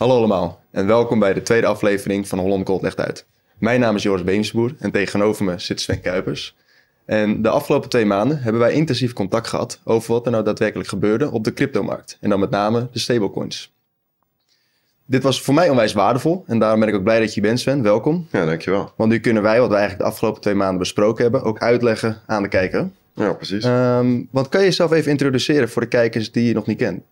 Hallo allemaal en welkom bij de tweede aflevering van Holland Gold legt uit. Mijn naam is Joris Beemsboer en tegenover me zit Sven Kuipers. En de afgelopen twee maanden hebben wij intensief contact gehad over wat er nou daadwerkelijk gebeurde op de cryptomarkt. En dan met name de stablecoins. Dit was voor mij onwijs waardevol en daarom ben ik ook blij dat je bent Sven. Welkom. Ja, dankjewel. Want nu kunnen wij wat we eigenlijk de afgelopen twee maanden besproken hebben ook uitleggen aan de kijker. Ja, precies. Um, want kan je jezelf even introduceren voor de kijkers die je nog niet kent?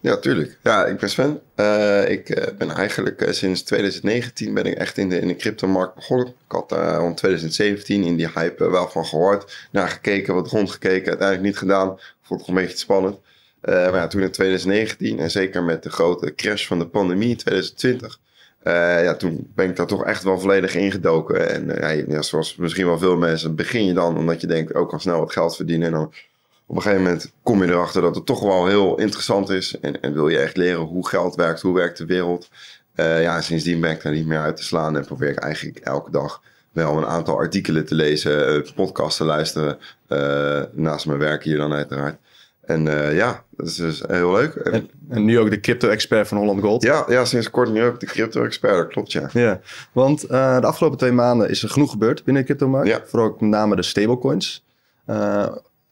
Ja, tuurlijk. Ja, ik ben Sven. Uh, ik uh, ben eigenlijk uh, sinds 2019 ben ik echt in de, in de cryptomarkt begonnen. Ik had rond 2017 in die hype wel van gehoord. Naar gekeken, wat rondgekeken. Uiteindelijk niet gedaan. Vond het een beetje spannend. maar ja, toen in 2019 en zeker met de grote crash van de pandemie in 2020... ja, toen ben ik daar toch echt wel volledig ingedoken. En ja, zoals misschien wel veel mensen, begin je dan omdat je denkt, ook al snel wat geld verdienen. En dan op een gegeven moment kom je erachter dat het toch wel heel interessant is. En, en wil je echt leren hoe geld werkt, hoe werkt de wereld. Uh, ja, sindsdien ben ik daar niet meer uit te slaan en probeer ik eigenlijk elke dag wel een aantal artikelen te lezen, uh, podcasts te luisteren. Uh, naast mijn werk hier dan uiteraard. En ja, dat is dus heel leuk. En, en nu ook de crypto-expert van Holland Gold. Ja, ja, sinds kort nu ook de crypto-expert, dat klopt ja. Ja, want de afgelopen twee maanden is er genoeg gebeurd binnen de crypto-markt. Ja. Vooral met name de stablecoins.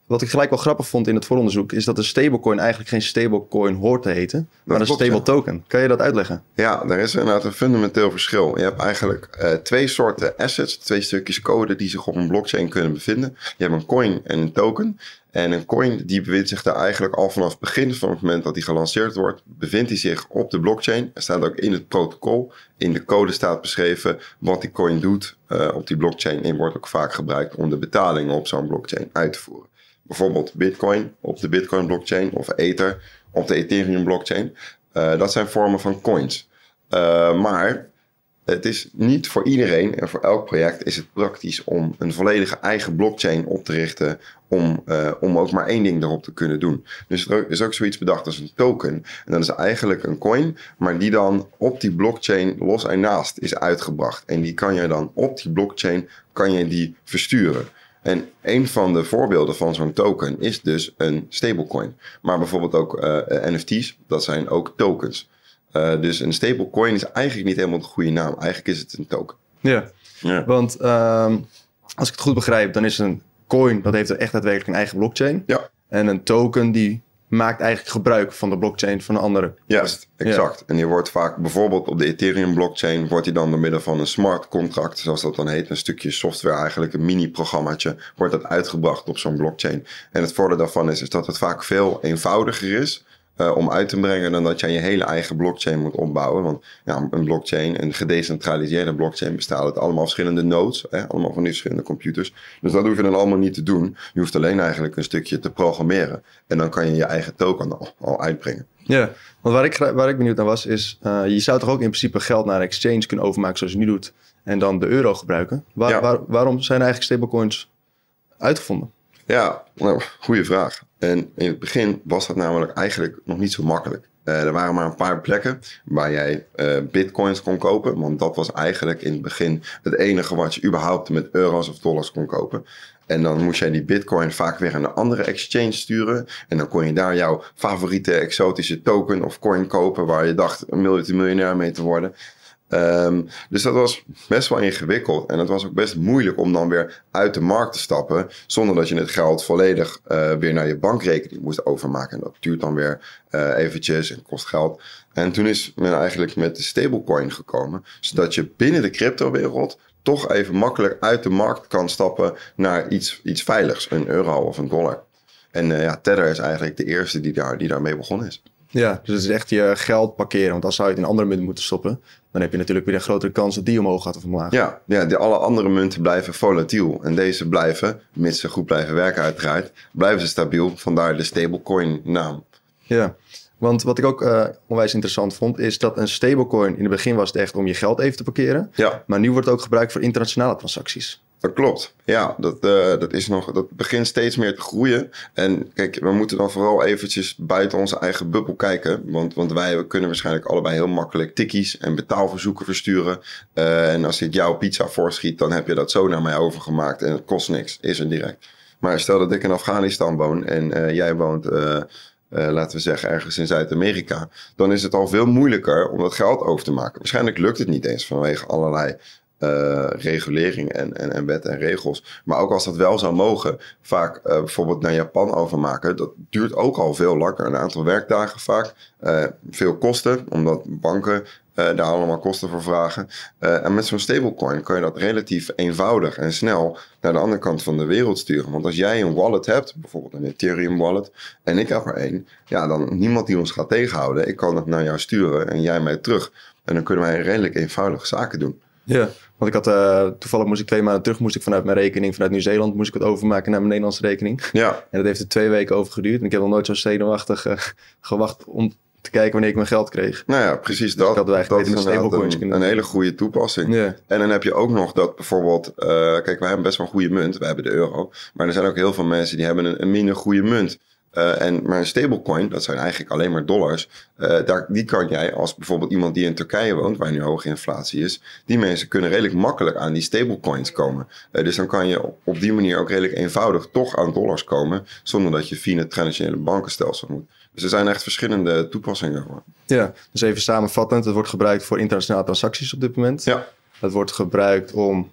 Wat ik gelijk wel grappig vond in het vooronderzoek is dat een stablecoin eigenlijk geen stablecoin hoort te heten, maar een stable token. Kan je dat uitleggen? Ja, daar is inderdaad een fundamenteel verschil. Je hebt eigenlijk uh, twee soorten assets, twee stukjes code die zich op een blockchain kunnen bevinden. Je hebt een coin en een token. En een coin die bevindt zich daar eigenlijk al vanaf het begin van het moment dat die gelanceerd wordt, bevindt hij zich op de blockchain. Er staat ook in het protocol, in de code staat beschreven wat die coin doet uh, op die blockchain. En wordt ook vaak gebruikt om de betalingen op zo'n blockchain uit te voeren bijvoorbeeld Bitcoin op de Bitcoin blockchain of Ether op de Ethereum blockchain. Uh, dat zijn vormen van coins. Uh, maar het is niet voor iedereen en voor elk project is het praktisch om een volledige eigen blockchain op te richten om, uh, om ook maar één ding erop te kunnen doen. Dus er is ook zoiets bedacht als een token. En dat is eigenlijk een coin, maar die dan op die blockchain los en naast is uitgebracht. En die kan je dan op die blockchain kan je die versturen. En een van de voorbeelden van zo'n token is dus een stablecoin. Maar bijvoorbeeld ook uh, eh, eh, NFT's, dat zijn ook tokens. Uh, dus een stablecoin is eigenlijk niet helemaal de goede naam. Eigenlijk is het een token. Ja, ja. want um, als ik het goed begrijp, dan is een coin, dat heeft echt daadwerkelijk een eigen blockchain. Ja. En een token die maakt eigenlijk gebruik van de blockchain van een andere. Juist, exact. En die wordt vaak bijvoorbeeld op de Ethereum blockchain, wordt die dan door middel van een smart contract, zoals dat dan heet, een stukje software, eigenlijk een mini-programmaatje, wordt dat uitgebracht op zo'n blockchain. En het voordeel daarvan is, is dat het vaak veel eenvoudiger is uh, om uit te brengen dan dat je je hele eigen blockchain moet opbouwen. Want ja, een blockchain, een gedecentraliseerde blockchain, bestaat uit allemaal verschillende nodes, hè, allemaal van die verschillende computers. Dus dat hoef je dan allemaal niet te doen. Je hoeft alleen eigenlijk een stukje te programmeren. En dan kan je je eigen token al, al uitbrengen. Ja, want waar ik, waar ik benieuwd naar was, is uh, je zou toch ook in principe geld naar een exchange kunnen overmaken zoals je nu doet. En dan de euro gebruiken. Waar, ja. waar, waarom zijn eigenlijk stablecoins uitgevonden? Ja, nou, goede vraag. En in het begin was dat namelijk eigenlijk nog niet zo makkelijk. Uh, er waren maar een paar plekken waar jij uh, bitcoins kon kopen. Want dat was eigenlijk in het begin het enige wat je überhaupt met euro's of dollars kon kopen. En dan moest jij die bitcoin vaak weer naar een andere exchange sturen. En dan kon je daar jouw favoriete exotische token of coin kopen waar je dacht een miljonair mee te worden. Um, dus dat was best wel ingewikkeld. En het was ook best moeilijk om dan weer uit de markt te stappen. zonder dat je het geld volledig uh, weer naar je bankrekening moest overmaken. En dat duurt dan weer uh, eventjes en kost geld. En toen is men eigenlijk met de stablecoin gekomen. zodat je binnen de cryptowereld toch even makkelijk uit de markt kan stappen naar iets, iets veiligs, een euro of een dollar. En uh, ja, Tether is eigenlijk de eerste die, daar, die daarmee begonnen is. Ja, dus het is echt je geld parkeren. Want als zou je het in andere munten moeten stoppen, dan heb je natuurlijk weer een grotere kans dat die omhoog gaat of omlaag. Ja, ja de, alle andere munten blijven volatiel. En deze blijven, mits ze goed blijven werken uiteraard, blijven ze stabiel. Vandaar de stablecoin naam. Ja, want wat ik ook uh, onwijs interessant vond, is dat een stablecoin in het begin was het echt om je geld even te parkeren. Ja. Maar nu wordt het ook gebruikt voor internationale transacties. Dat klopt. Ja, dat, uh, dat, is nog, dat begint steeds meer te groeien. En kijk, we moeten dan vooral eventjes buiten onze eigen bubbel kijken. Want, want wij kunnen waarschijnlijk allebei heel makkelijk tikkies en betaalverzoeken versturen. Uh, en als ik jouw pizza voorschiet, dan heb je dat zo naar mij overgemaakt. En het kost niks, is er direct. Maar stel dat ik in Afghanistan woon en uh, jij woont eh, laten we zeggen ergens in Zuid-Amerika, dan is het al veel moeilijker om dat geld over te maken. Waarschijnlijk lukt het niet eens vanwege allerlei uh, regulering en, en, en wetten en regels. Maar ook als dat wel zou mogen, vaak uh, bijvoorbeeld naar Japan overmaken, dat duurt ook al veel langer. Een aantal werkdagen vaak. Uh, veel kosten, omdat banken daar allemaal kosten voor vragen. en met zo'n stablecoin kan je dat relatief eenvoudig en snel naar de andere kant van de wereld sturen. Want als jij een wallet hebt, bijvoorbeeld een Ethereum wallet, en ik heb er één, ja, dan niemand die ons gaat tegenhouden. Ik kan het naar jou sturen en jij mij terug. En dan kunnen wij redelijk eenvoudige zaken doen. Ja, want ik had uh, toevallig moest ik twee maanden terug, moest ik vanuit mijn rekening vanuit Nieuw-Zeeland, moest ik het overmaken naar mijn Nederlandse rekening. Ja. En dat heeft er twee weken over geduurd. En ik heb nog nooit zo zenuwachtig uh, gewacht om te kijken wanneer ik mijn geld kreeg. Nou ja, precies dat. Dus dat, dat is een, een, hele goede toepassing. Ja. En dan heb je ook nog dat bijvoorbeeld, uh, kijk, wij hebben best wel een goede munt, wij hebben de euro, maar er zijn ook heel veel mensen die hebben een, een minder goede munt. Uh, en, maar een stablecoin, dat zijn eigenlijk alleen maar dollars. Uh, daar, die kan jij als bijvoorbeeld iemand die in Turkije woont, waar nu hoge inflatie is, die mensen kunnen redelijk makkelijk aan die stablecoins komen. Uh, dus dan kan je op, op, die manier ook redelijk eenvoudig toch aan dollars komen, zonder dat je via het traditionele bankenstelsel moet. Dus er zijn echt verschillende toepassingen voor. Ja, dus even samenvattend, het wordt gebruikt voor internationale transacties op dit moment. Ja. Het wordt gebruikt om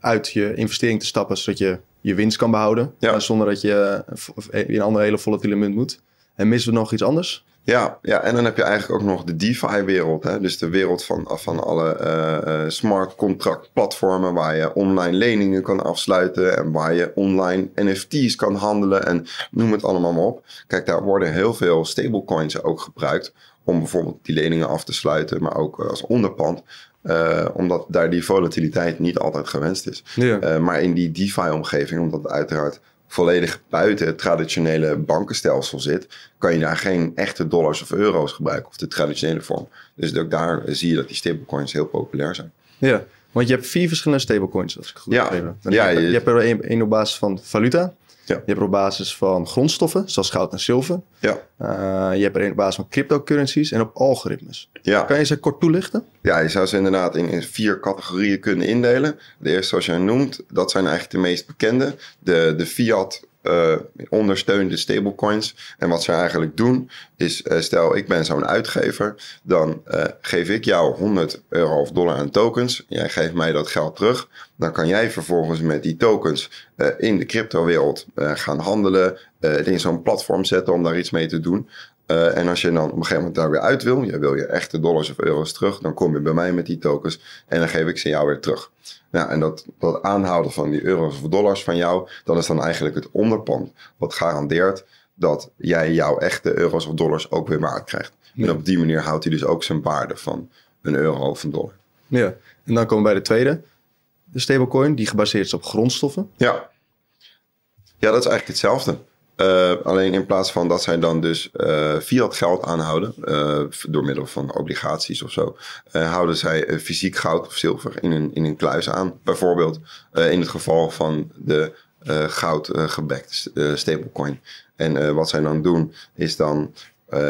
uit je investering te stappen, zodat je je winst kan behouden. Ja. Zonder dat je in een andere hele volatiele munt moet. En missen we nog iets anders? Ja, ja, en dan heb je eigenlijk ook nog de DeFi-wereld. Dus de wereld van, van alle uh, smart contract platformen waar je online leningen kan afsluiten en waar je online NFT's kan handelen en noem het allemaal maar op. Kijk, daar worden heel veel stablecoins ook gebruikt om bijvoorbeeld die leningen af te sluiten, maar ook als onderpand. Uh, omdat daar die volatiliteit niet altijd gewenst is. Ja. Uh, maar in die DeFi-omgeving, omdat het uiteraard volledig buiten het traditionele bankenstelsel zit, kan je daar geen echte dollars of euro's gebruiken, of de traditionele vorm. Dus ook daar zie je dat die stablecoins heel populair zijn. Ja, want je hebt vier verschillende stablecoins, als ik het goed Ja. heb. Ja, je, je- hebt er één op basis van valuta. Ja. Je hebt er op basis van grondstoffen, zoals goud en zilver. Ja, Uh, je hebt er één op basis van cryptocurrencies en op algoritmes. ja. Kan je ze kort toelichten? Ja, je zou ze inderdaad in, in vier categorieën kunnen indelen. De eerste, zoals jij noemt, dat zijn eigenlijk de meest bekende. De, de fiat eh, ondersteunde stablecoins. En wat ze eigenlijk doen, is eh, stel ik ben zo'n uitgever, dan eh, geef ik jou 100 euro of dollar aan tokens. Jij geeft mij dat geld terug. Dan kan jij vervolgens met die tokens in de cryptowereld gaan handelen. het in zo'n platform zetten om daar iets mee te doen. Uh, en als je dan op een gegeven moment daar weer uit wil, je wil je echte dollars of euro's terug, dan kom je bij mij met die tokens en dan geef ik ze jou weer terug. Nou, en dat, dat aanhouden van die euro's of dollars van jou, dat is dan eigenlijk het onderpand. Wat garandeert dat jij jouw echte euro's of dollars ook weer waard krijgt. Ja. En op die manier houdt hij dus ook zijn waarde van een euro of een dollar. Ja. En dan komen we bij de tweede. De stablecoin, die gebaseerd is op grondstoffen. Ja. Ja, dat is eigenlijk hetzelfde. Uh, alleen in plaats van dat zij dan dus uh, fiat geld aanhouden, uh, door middel van obligaties of zo, houden zij fysiek goud of zilver in een, in een kluis aan. Bijvoorbeeld in het geval van de goud gebekte stablecoin. En wat zij dan doen is dan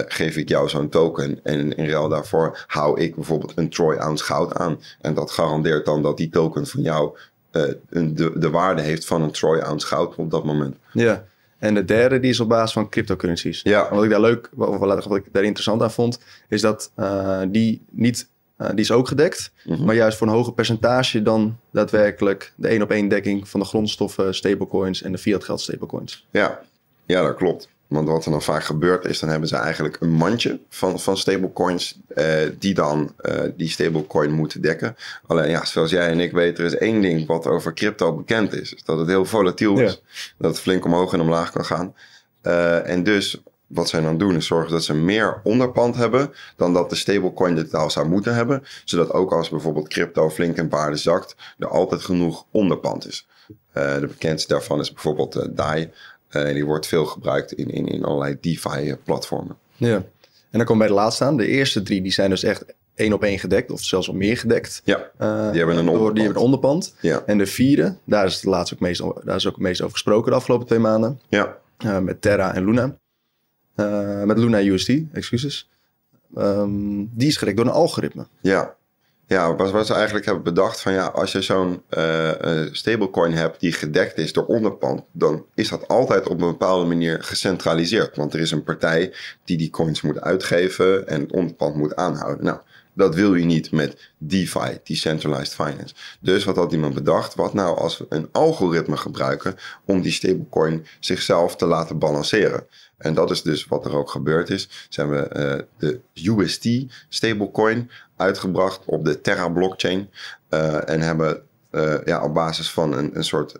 geef ik jou zo'n token en in ruil daarvoor hou ik bijvoorbeeld een troy ounce goud aan. En dat garandeert dan dat die token van jou de, de waarde heeft van een troy ounce goud op dat moment. Ja, en de derde die is op basis van cryptocurrencies. Ja. En wat ik daar leuk, wat, wat ik daar interessant aan vond, is dat uh, die niet, die is ook gedekt, Mhm. maar juist voor een hoger percentage dan daadwerkelijk de één op één dekking van de grondstoffen, stablecoins en de fiat geld stablecoins. Ja. ja, dat klopt. Want wat er dan vaak gebeurt is, dan hebben ze eigenlijk een mandje van, van stablecoins uh, die dan uh, die stablecoin moeten dekken. Alleen ja, zoals jij en ik weten, er is één ding wat over crypto bekend is. is dat het heel volatiel is. Ja. Dat het flink omhoog en omlaag kan gaan. Uh, en dus wat zij dan doen is zorgen dat ze meer onderpand hebben dan dat de stablecoin dit al zou moeten hebben. Zodat ook als bijvoorbeeld crypto flink in waarde zakt, er altijd genoeg onderpand is. de bekendste daarvan is bijvoorbeeld DAI. Uh, die wordt veel gebruikt in, in, in allerlei DeFi-platformen. Ja, en dan komen we bij de laatste aan. De eerste drie die zijn dus echt één op één gedekt, of zelfs al meer gedekt. Ja, uh, die hebben een onderpand. Die hebben een onderpand. Ja. En de vierde, daar is het laatst ook meest, daar is ook het meest over gesproken de afgelopen twee maanden. Ja. Met Terra en Luna. met Luna USD, excuses. Um, die is gedekt door een algoritme. Ja. Ja, wat, ze eigenlijk hebben bedacht van ja, als je zo'n eh, stablecoin hebt die gedekt is door onderpand, dan is dat altijd op een bepaalde manier gecentraliseerd. Want er is een partij die die coins moet uitgeven en het onderpand moet aanhouden. Nou, dat wil je niet met DeFi, Decentralized Finance. Dus wat had iemand bedacht? Wat nou als we een algoritme gebruiken om die stablecoin zichzelf te laten balanceren? En dat is dus wat er ook gebeurd is. Ze hebben uh, de UST stablecoin uitgebracht op de Terra blockchain. Uh, en hebben uh, ja, op basis van een, een soort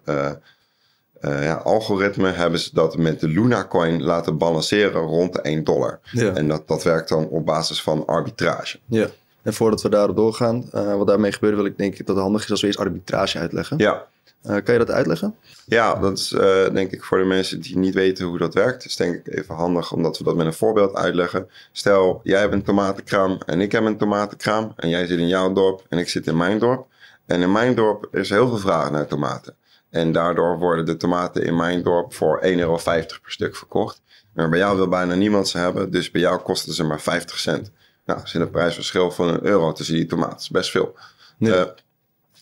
ja, algoritme hebben ze dat met de Luna coin laten balanceren rond de 1 dollar. Ja. En dat, dat werkt dan op basis van arbitrage. Ja. En voordat we daarop doorgaan, wat daarmee gebeurt, wil ik denk ik dat het handig is als we eerst arbitrage uitleggen. Ja. Uh, kan je dat uitleggen? Ja, dat is uh, denk ik voor de mensen die niet weten hoe dat werkt. is denk ik even handig omdat we dat met een voorbeeld uitleggen. Stel, jij hebt een tomatenkraam en ik heb een tomatenkraam. En jij zit in jouw dorp en ik zit in mijn dorp. En in mijn dorp is heel veel vraag naar tomaten. En daardoor worden de tomaten in mijn dorp voor 1,50 euro per stuk verkocht. Maar bij jou wil bijna niemand ze hebben, dus bij jou kosten ze maar 50 cent. Nou, er zit een prijsverschil van een euro tussen die tomaten. Dat is best veel. Ja. Uh,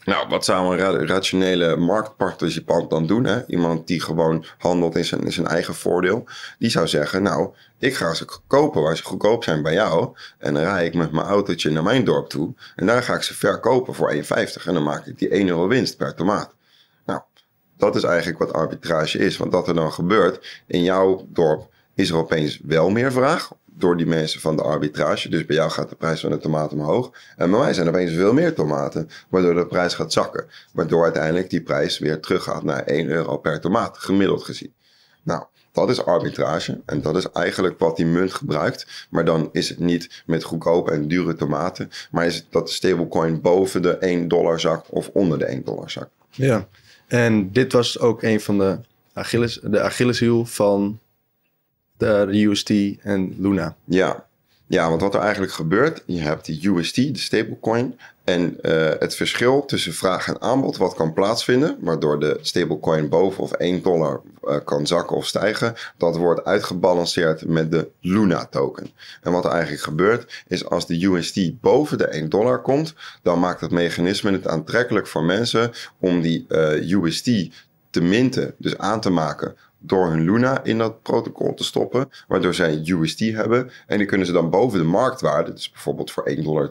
nou, wat zou een rationele marktparticipant dan doen? Hè? Iemand die gewoon handelt in zijn, zijn eigen voordeel. Die zou zeggen, nou, ik ga ze kopen waar ze goedkoop zijn bij jou. En dan rij ik met mijn autootje naar mijn dorp toe. En daar ga ik ze verkopen voor 1,50. En dan maak ik die 1 euro winst per tomaat. Nou, dat is eigenlijk wat arbitrage is. Want wat er dan gebeurt, in jouw dorp is er opeens wel meer vraag door die mensen van de arbitrage. Dus bij jou gaat de prijs van de tomaten omhoog. En bij mij zijn er opeens veel meer tomaten, waardoor de prijs gaat zakken. Waardoor uiteindelijk die prijs weer teruggaat naar 1 euro per tomaat, gemiddeld gezien. Nou, dat is arbitrage en dat is eigenlijk wat die munt gebruikt. Maar dan is het niet met goedkope en dure tomaten, maar is het dat de stablecoin boven de 1 dollar zak of onder de 1 dollar zak. Ja, en dit was ook een van de, Achilles, de Achilleshiel van de UST en Luna. Ja. ja, want wat er eigenlijk gebeurt, je hebt die UST, de stablecoin, en uh, het verschil tussen vraag en aanbod wat kan plaatsvinden, waardoor de stablecoin boven of 1 dollar uh, kan zakken of stijgen, dat wordt uitgebalanceerd met de Luna token. En wat er eigenlijk gebeurt, is als de UST boven de 1 dollar komt, dan maakt het mechanisme het aantrekkelijk voor mensen om die uh, te minten, dus aan te maken door hun Luna in dat protocol te stoppen, waardoor zij UST hebben. En die kunnen ze dan boven de marktwaarde, dus bijvoorbeeld voor 1,10 dollar,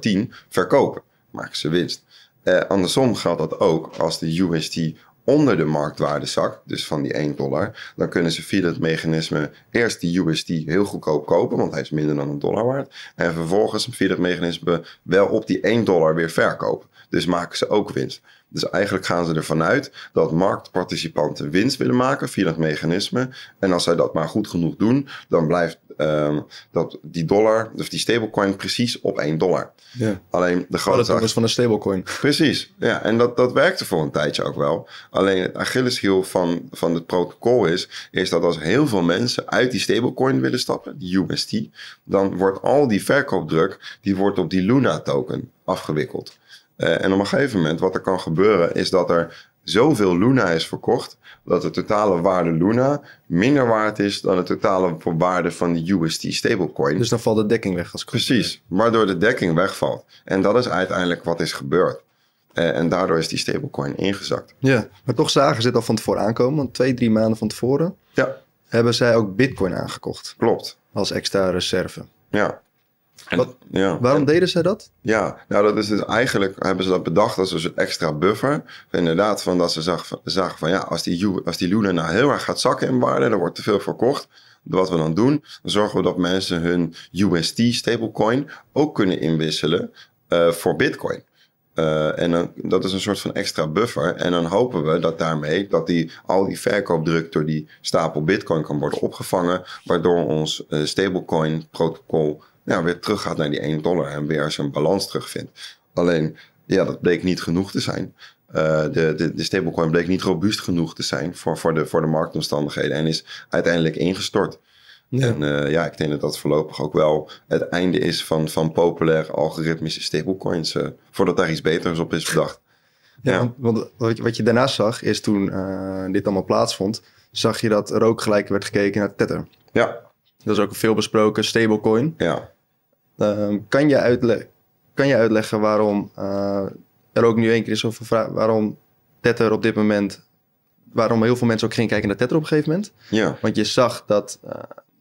verkopen. Maken ze winst. Eh, andersom geldt dat ook als de UST onder de marktwaarde zakt, dus van die 1 dollar, dan kunnen ze via dat mechanisme eerst die UST heel goedkoop kopen, want hij is minder dan een dollar waard, en vervolgens via dat mechanisme wel op die 1 dollar weer verkopen. Dus maken ze ook winst. Dus eigenlijk gaan ze ervan uit dat marktparticipanten winst willen maken via dat mechanisme. En als zij dat maar goed genoeg doen, dan blijft um, dat die dollar, dus die stablecoin, precies op 1 dollar. Ja. Alleen de grote. Dat is van een stablecoin. Precies, ja. En dat, dat werkte voor een tijdje ook wel. Alleen het Achilleshiel van, van het protocol is, is dat als heel veel mensen uit die stablecoin willen stappen, die UST, dan wordt al die verkoopdruk, die wordt op die Luna token afgewikkeld. Uh, en op een gegeven moment, wat er kan gebeuren, is dat er zoveel Luna is verkocht, dat de totale waarde Luna minder waard is dan de totale waarde van de UST stablecoin. Dus dan valt de dekking weg als Precies, waardoor de dekking wegvalt. En dat is uiteindelijk wat is gebeurd. Uh, en daardoor is die stablecoin ingezakt. Ja, maar toch zagen ze het al van tevoren aankomen. Want twee, drie maanden van tevoren ja. hebben zij ook bitcoin aangekocht. Klopt. Als extra reserve. Ja, wat, ja. Waarom deden ze dat? Ja, nou dat is dus eigenlijk, hebben ze dat bedacht als een soort extra buffer. Inderdaad, van dat ze zagen zag van ja, als die, als die Luna nou heel erg gaat zakken in waarde, er wordt te veel verkocht. Wat we dan doen, dan zorgen we dat mensen hun UST stablecoin ook kunnen inwisselen uh, voor bitcoin. Uh, en dan, dat is een soort van extra buffer. En dan hopen we dat daarmee dat die, al die verkoopdruk door die stapel bitcoin kan worden opgevangen. Waardoor ons uh, stablecoin protocol ja, weer terug gaat naar die 1 dollar en weer zijn balans terugvindt. Alleen, ja, dat bleek niet genoeg te zijn. Uh, de, de, de stablecoin bleek niet robuust genoeg te zijn voor, voor, de, voor de marktomstandigheden en is uiteindelijk ingestort. Ja. En uh, ja, ik denk dat dat voorlopig ook wel het einde is van, van populaire algoritmische stablecoins, uh, voordat daar iets beters op is bedacht. Ja, ja. want wat je, wat je daarna zag, is toen dit allemaal plaatsvond, zag je dat er ook gelijk werd gekeken naar Tether. Ja, dat is ook een veelbesproken stablecoin. Ja. Uh, kan je uitleggen, kan je uitleggen waarom uh, er ook nu één keer is over vraag, waarom Tether op dit moment, waarom heel veel mensen ook gingen kijken naar Tether op een gegeven moment? Ja. Want je zag dat, uh,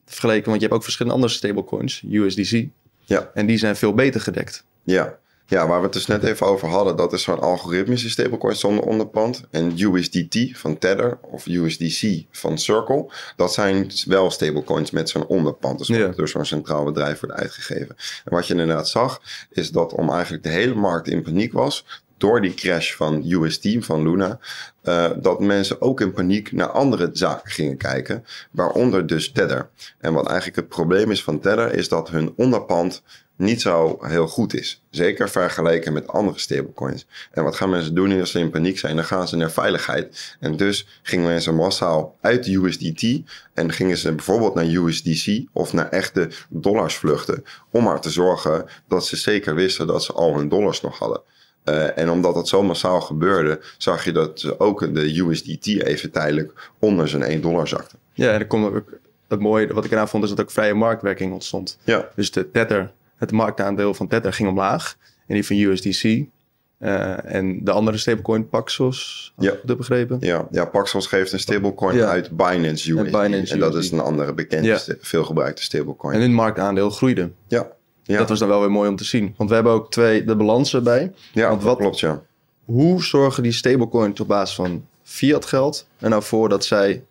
vergeleken, want je hebt ook verschillende andere stablecoins, USDC, ja. en die zijn veel beter gedekt. Ja. Ja, waar we het dus net even over hadden, dat is zo'n algoritmische stablecoin zonder onderpand. En USDT van Tether of USDC van Circle, dat zijn wel stablecoins met zo'n onderpand. Dus Ja. door zo'n centraal bedrijf wordt uitgegeven. En wat je inderdaad zag, is dat om eigenlijk de hele markt in paniek was, door die crash van UST, van Luna, eh, dat mensen ook in paniek naar andere zaken gingen kijken, waaronder dus Tether. En wat eigenlijk het probleem is van Tether, is dat hun onderpand niet zo heel goed is. Zeker vergeleken met andere stablecoins. En wat gaan mensen doen als ze in paniek zijn? Dan gaan ze naar veiligheid. En dus gingen mensen massaal uit de USDT en gingen ze bijvoorbeeld naar USDC of naar echte dollars vluchten. Om maar te zorgen dat ze zeker wisten dat ze al hun dollars nog hadden. Uh, en omdat dat zo massaal gebeurde, zag je dat ook de USDT even tijdelijk onder zijn 1 dollar zakte. Ja, en dan komt ook het mooie, wat ik eraan vond, is dat ook vrije marktwerking ontstond. Ja. Dus de Tether, het marktaandeel van Tether ging omlaag. En die van USDC. Uh, en de andere stablecoin Paxos, Ja. ik dat begrepen? Ja, ja, Paxos geeft een stablecoin Ja. uit Binance USD. Binance en dat USD. is een andere bekende, Ja. veelgebruikte stablecoin. En hun marktaandeel groeide. ja. Ja. Dat was dan wel weer mooi om te zien. Want we hebben ook twee de balansen bij. ja, want dat wat- klopt, ja. Hoe zorgen die stablecoins op basis van fiat geld er nou voor dat zij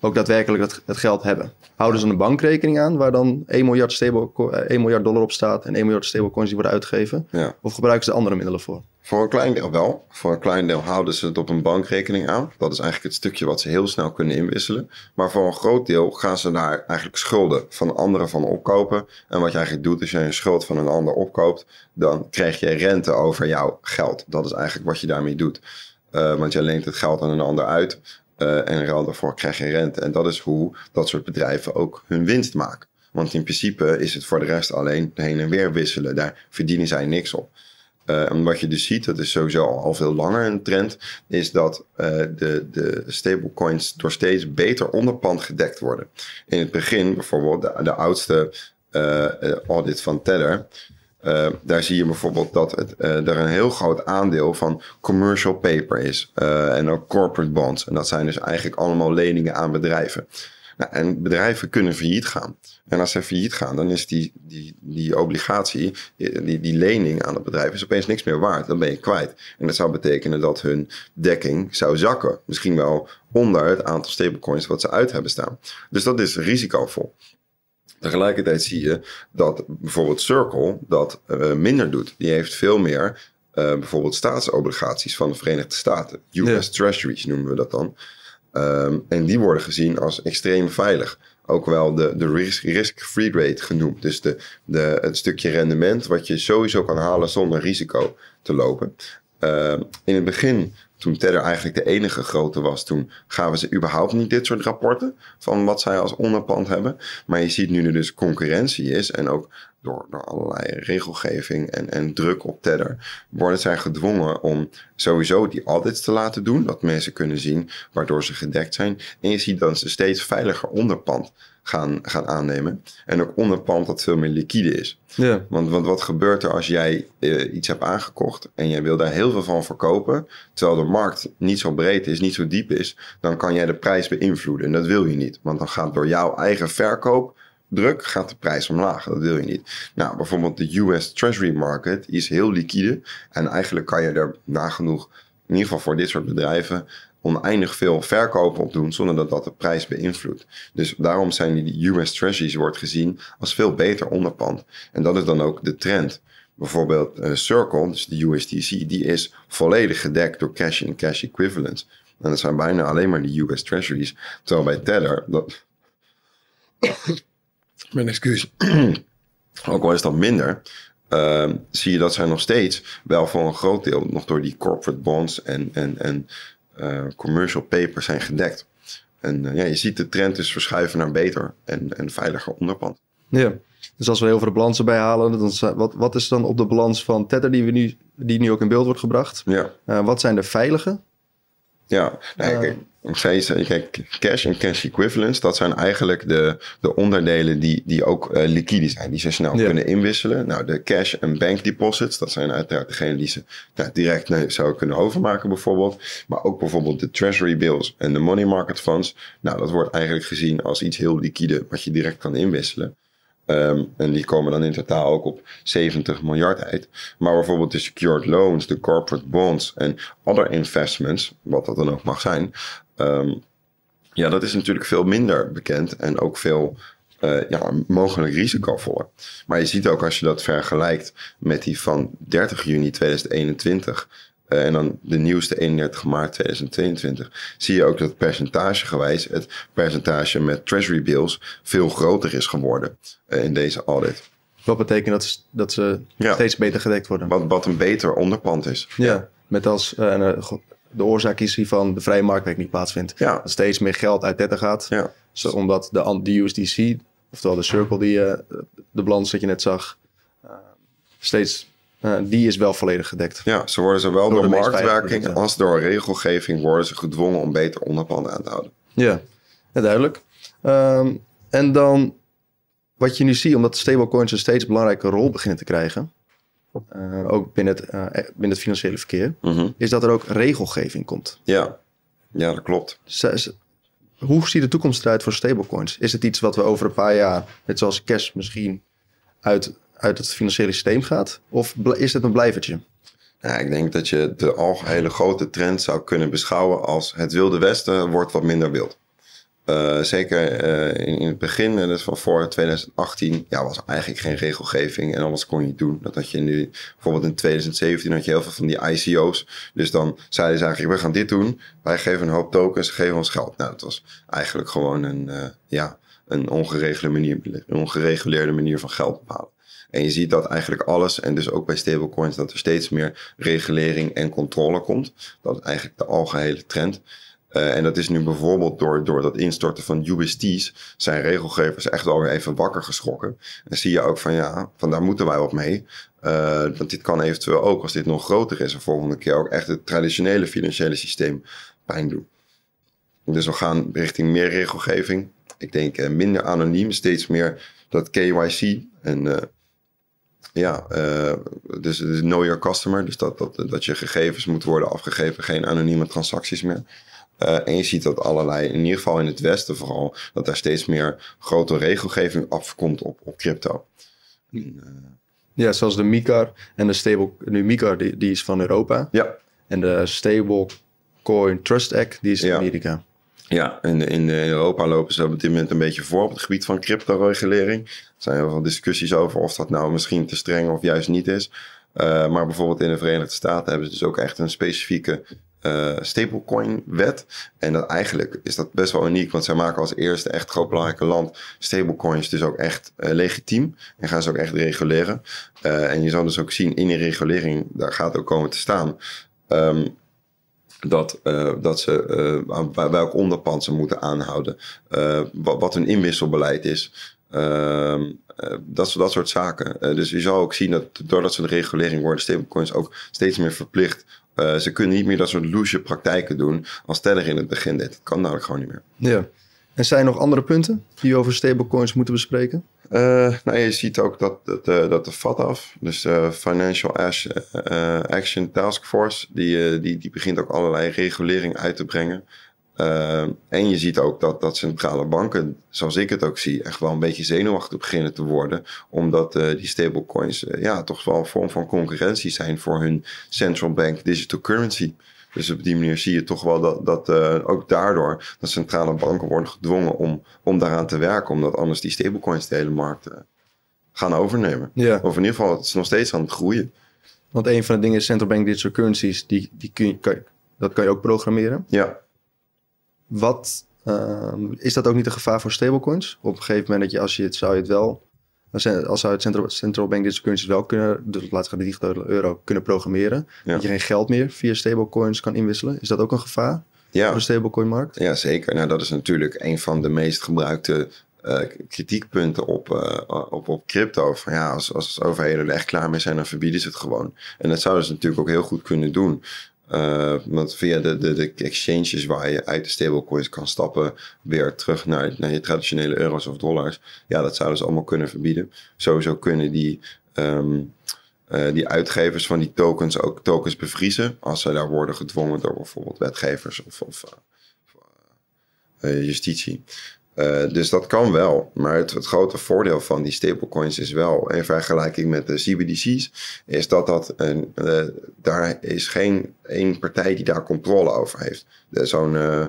ook daadwerkelijk het, het geld hebben? Houden ze een bankrekening aan waar dan 1 miljard, stable, eh, 1 miljard dollar op staat en 1 miljard stablecoins die worden uitgegeven? ja. Of gebruiken ze er andere middelen voor? Voor een klein deel wel. Voor een klein deel houden ze het op een bankrekening aan. Dat is eigenlijk het stukje wat ze heel snel kunnen inwisselen. Maar voor een groot deel gaan ze daar eigenlijk schulden van anderen van opkopen. En wat je eigenlijk doet, als je een schuld van een ander opkoopt, dan krijg je rente over jouw geld. Dat is eigenlijk wat je daarmee doet. Eh, want je leent het geld aan een ander uit. Eh, en ruil daarvoor krijg je rente. En dat is hoe dat soort bedrijven ook hun winst maken. Want in principe is het voor de rest alleen heen en weer wisselen. Daar verdienen zij niks op. Uh, en wat je dus ziet, dat is sowieso al, veel langer een trend, is dat uh, de, de stablecoins door steeds beter onderpand gedekt worden. In het begin, bijvoorbeeld, de, de oudste audit van Tether. Daar zie je bijvoorbeeld dat het, er een heel groot aandeel van commercial paper is. en ook corporate bonds. En dat zijn dus eigenlijk allemaal leningen aan bedrijven. Nou, en bedrijven kunnen failliet gaan. En als ze failliet gaan, dan is die, die, die obligatie, die, die lening aan het bedrijf, is opeens niks meer waard. Dan ben je kwijt. En dat zou betekenen dat hun dekking zou zakken. Misschien wel onder het aantal stablecoins wat ze uit hebben staan. Dus dat is risicovol. Tegelijkertijd zie je dat bijvoorbeeld Circle dat uh, minder doet. Die heeft veel meer uh, bijvoorbeeld staatsobligaties van de Verenigde Staten. US ja. Treasuries noemen we dat dan. Um, en die worden gezien als extreem veilig. Ook wel de, de risk-free rate genoemd. Dus de, de, het stukje rendement wat je sowieso kan halen zonder risico te lopen. Uh, in het begin, toen Tether eigenlijk de enige grote was, toen gaven ze überhaupt niet dit soort rapporten van wat zij als onderpand hebben. Maar je ziet nu er dus concurrentie is en ook door, door allerlei regelgeving en, en druk op Tether worden zij gedwongen om sowieso die audits te laten doen, dat mensen kunnen zien waardoor ze gedekt zijn. En je ziet dat ze steeds veiliger onderpand gaan, gaan aannemen. En ook onderpand dat veel meer liquide is. Ja. Want, want wat gebeurt er als jij uh, iets hebt aangekocht en jij wil daar heel veel van verkopen, terwijl de markt niet zo breed is, niet zo diep is, dan kan jij de prijs beïnvloeden. En dat wil je niet, want dan gaat door jouw eigen verkoop druk gaat de prijs omlaag. Dat wil je niet. Nou, bijvoorbeeld de US Treasury Market is heel liquide. En eigenlijk kan je er nagenoeg, in ieder geval voor dit soort bedrijven, oneindig veel verkopen op doen zonder dat dat de prijs beïnvloedt. Dus daarom zijn die US Treasuries wordt gezien als veel beter onderpand. En dat is dan ook de trend. Bijvoorbeeld uh, Circle, dus de USDC, die is volledig gedekt door cash en cash equivalents. En dat zijn bijna alleen maar de US Treasuries. Terwijl bij Tether, dat... Mijn excuus. Ook al is dat minder, uh, zie je dat zij nog steeds wel voor een groot deel nog door die corporate bonds en, en, en uh, commercial papers zijn gedekt. En uh, ja, je ziet de trend dus verschuiven naar beter en, en veiliger onderpand. Ja, dus als we heel veel de balansen bijhalen, dan, wat, wat is dan op de balans van Tether die, we nu, die nu ook in beeld wordt gebracht? Ja. Uh, wat zijn de veilige? Ja, nee, kijk, steeds, eh, kijk, cash en cash equivalents, dat zijn eigenlijk de, de onderdelen die, die ook uh, liquide zijn, die ze snel Ja. kunnen inwisselen. Nou, de cash en bank deposits, dat zijn uiteraard degene die ze nou, direct zouden kunnen overmaken bijvoorbeeld. Maar ook bijvoorbeeld de treasury bills en de money market funds. Nou, dat wordt eigenlijk gezien als iets heel liquide wat je direct kan inwisselen. Ehm, en die komen dan in totaal ook op 70 miljard uit. Maar bijvoorbeeld de secured loans, de corporate bonds en other investments, wat dat dan ook mag zijn. Ehm, ja, dat is natuurlijk veel minder bekend en ook veel eh, ja, mogelijk risicovoller. Maar je ziet ook als je dat vergelijkt met die van 30 juni 2021 eh, en dan de nieuwste 31 maart 2022, zie je ook dat percentagegewijs het percentage met treasury bills veel groter is geworden eh, in deze audit. Wat betekent dat, ze- dat ze Ja. steeds beter gedekt worden. Wat, wat een beter onderpand is. Ja, met als de oorzaak is hiervan de vrije marktwerking niet plaatsvindt. Ja. Dat steeds meer geld uit tether gaat. Ja, Zo, omdat de, de USDC, oftewel de circle die eh, de balans dat je net zag, eh, steeds, eh, die is wel volledig gedekt. ja ze worden zowel Door door, marktwerking als door regelgeving worden ze gedwongen om beter onderpand aan te houden. Ja, ja duidelijk. Ehm, en dan wat je nu ziet, omdat stablecoins een steeds belangrijke rol beginnen te krijgen, eh, ook binnen het, eh, binnen het financiële verkeer, Mhm. is dat er ook regelgeving komt. Ja. ja, dat klopt. Z- Hoe ziet de toekomst eruit voor stablecoins? Is het iets wat we over een paar jaar, net zoals cash misschien, uit, uit het financiële systeem gaat? Of is het een blijvertje? Ik denk dat je de algehele grote trend zou kunnen beschouwen als het Wilde Westen wordt wat minder wild. Eh, zeker eh, in, in het begin, eh, dus van voor 2018, ja, was eigenlijk geen regelgeving en alles kon je doen. Dat had je nu, bijvoorbeeld in 2017 had je heel veel van die ICO's. Dus dan zeiden ze eigenlijk, we gaan dit doen. Wij geven een hoop tokens, geven ons geld. Nou, dat was eigenlijk gewoon een, ja, een manier, een ongereguleerde manier van geld ophalen. En je ziet dat eigenlijk alles, en dus ook bij stablecoins, dat er steeds meer regulering en controle komt. Dat is eigenlijk de algehele trend. Eh, en dat is nu bijvoorbeeld door, door dat instorten van USD's zijn regelgevers echt wel weer even wakker geschrokken. En zie je ook van ja, van daar moeten wij wat mee. Eh, want dit kan eventueel ook, als dit nog groter is, de volgende keer ook echt het traditionele financiële systeem pijn doen. Dus we gaan richting meer regelgeving. Ik denk eh, minder anoniem, steeds meer dat KYC en ja, dus, dus know your customer. Dus dat, dat, dat je gegevens moeten worden afgegeven, geen anonieme transacties meer. Eh, en je ziet dat allerlei, in ieder geval in het Westen vooral, dat daar steeds meer grote regelgeving afkomt op, op crypto. Ja, zoals de MICAR en de stable... Nu MICAR, die, die is van Europa. Ja, En de Stablecoin Trust Act, die is in Ja. Amerika. Ja, in, in Europa lopen ze op dit moment een beetje voor op het gebied van crypto-regulering. Er zijn heel veel discussies over of dat nou misschien te streng of juist niet is. Uh, maar bijvoorbeeld in de Verenigde Staten hebben ze dus ook echt een specifieke uh, stablecoin-wet. En dat eigenlijk is dat best wel uniek, want zij maken als eerste echt groot belangrijke land stablecoins dus ook echt uh, legitiem. En gaan ze ook echt reguleren. Uh, en je zal dus ook zien in die regulering, daar gaat ook komen te staan. Um, dat, dat ze bij welk onderpand ze moeten aanhouden. Wat, wat hun inwisselbeleid is. Uh, dat, dat soort zaken. dus je zal ook zien dat doordat ze de regulering worden, stablecoins ook steeds meer verplicht. Uh, ze kunnen niet meer dat soort loesje praktijken doen als Tether in het begin deed. Dat kan namelijk gewoon niet meer. Ja. En zijn er nog andere punten die we over stablecoins moeten bespreken? Uh, nou, je ziet ook dat, dat, uh, dat de FATF, dus de Financial uh, Action Task Force, die, die, die begint ook allerlei regulering uit te brengen. En je ziet ook dat, dat centrale banken, zoals ik het ook zie, echt wel een beetje zenuwachtig beginnen te worden. Omdat die stablecoins ja, toch wel een vorm van concurrentie zijn voor hun central bank digital currency. Dus op die manier zie je toch wel dat, dat uh, ook daardoor dat centrale banken worden gedwongen om, om daaraan te werken. Omdat anders die stablecoins de hele markt gaan overnemen. Ja. Of in ieder geval, het is nog steeds aan het groeien. Want een van de dingen is central bank digital currencies, die, die kun je, kan, dat kan je ook programmeren. Ja. Wat, uh, is dat ook niet een gevaar voor stablecoins? Op een gegeven moment dat je, als je het, zou je het wel, als zou het central, central bank digital currencies wel kunnen, dus laten we de digitale euro kunnen programmeren, ja. dat je geen geld meer via stablecoins kan inwisselen. Is dat ook een gevaar ja. voor de stablecoin-markt? Ja, zeker. Nou, dat is natuurlijk een van de meest gebruikte uh, kritiekpunten op, uh, op, op crypto. Van ja, als, als overheden er echt klaar mee zijn, dan verbieden ze het gewoon. En dat zouden ze natuurlijk ook heel goed kunnen doen. Uh, want via de, de, exchanges waar je uit de stablecoins kan stappen, weer terug naar, naar je traditionele euro's of dollars. Ja, dat zouden ze allemaal kunnen verbieden. Sowieso kunnen die, um, uh, die uitgevers van die tokens ook tokens bevriezen. Als ze daar worden gedwongen door bijvoorbeeld wetgevers of, of uh, justitie. Uh, dus dat kan wel. Maar het, grote voordeel van die stablecoins is wel, in vergelijking met de CBDC's, is dat dat een, uh, daar is geen één partij die daar controle over heeft. Zo'n uh,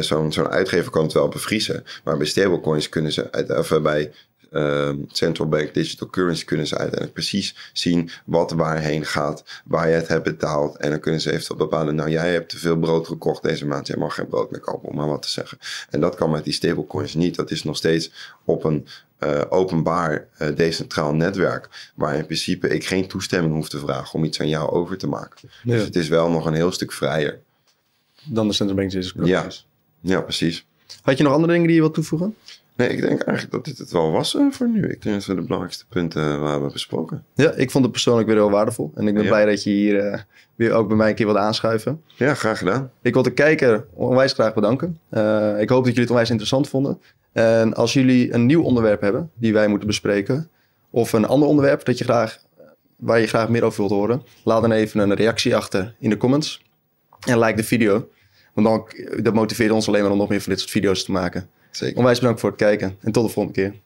zo'n zo'n uitgever kan het wel bevriezen. Maar bij stablecoins kunnen ze, of bij uh, central bank digital currency kunnen ze uiteindelijk precies zien wat waarheen gaat, waar je het hebt betaald. En dan kunnen ze eventueel bepalen, nou jij hebt te veel brood gekocht deze maand, jij mag geen brood meer kopen, om maar wat te zeggen. En dat kan met die stablecoins niet. Dat is nog steeds op een uh, openbaar uh, decentraal netwerk, waar in principe ik geen toestemming hoef te vragen om iets aan jou over te maken. Ja. Dus het is wel nog een heel stuk vrijer. Dan de central bank digital ja. ja, precies. Had je nog andere dingen die je wilt toevoegen? Nee, ik denk eigenlijk dat dit het wel was uh, voor nu. Ik denk dat we de belangrijkste punten uh, hebben besproken. Ja, ik vond het persoonlijk weer heel waardevol. En ik ben ja. blij dat je hier uh, weer ook bij mij een keer wilt aanschuiven. Ja, graag gedaan. Ik wil de kijker onwijs graag bedanken. ik hoop dat jullie het onwijs interessant vonden. En als jullie een nieuw onderwerp hebben die wij moeten bespreken... of een ander onderwerp dat je graag, waar je graag meer over wilt horen... laat dan even een reactie achter in de comments. En like de video. Want dan, dat motiveert ons alleen maar om nog meer van dit soort video's te maken. Zeker. Onwijs bedankt voor het kijken en tot de volgende keer.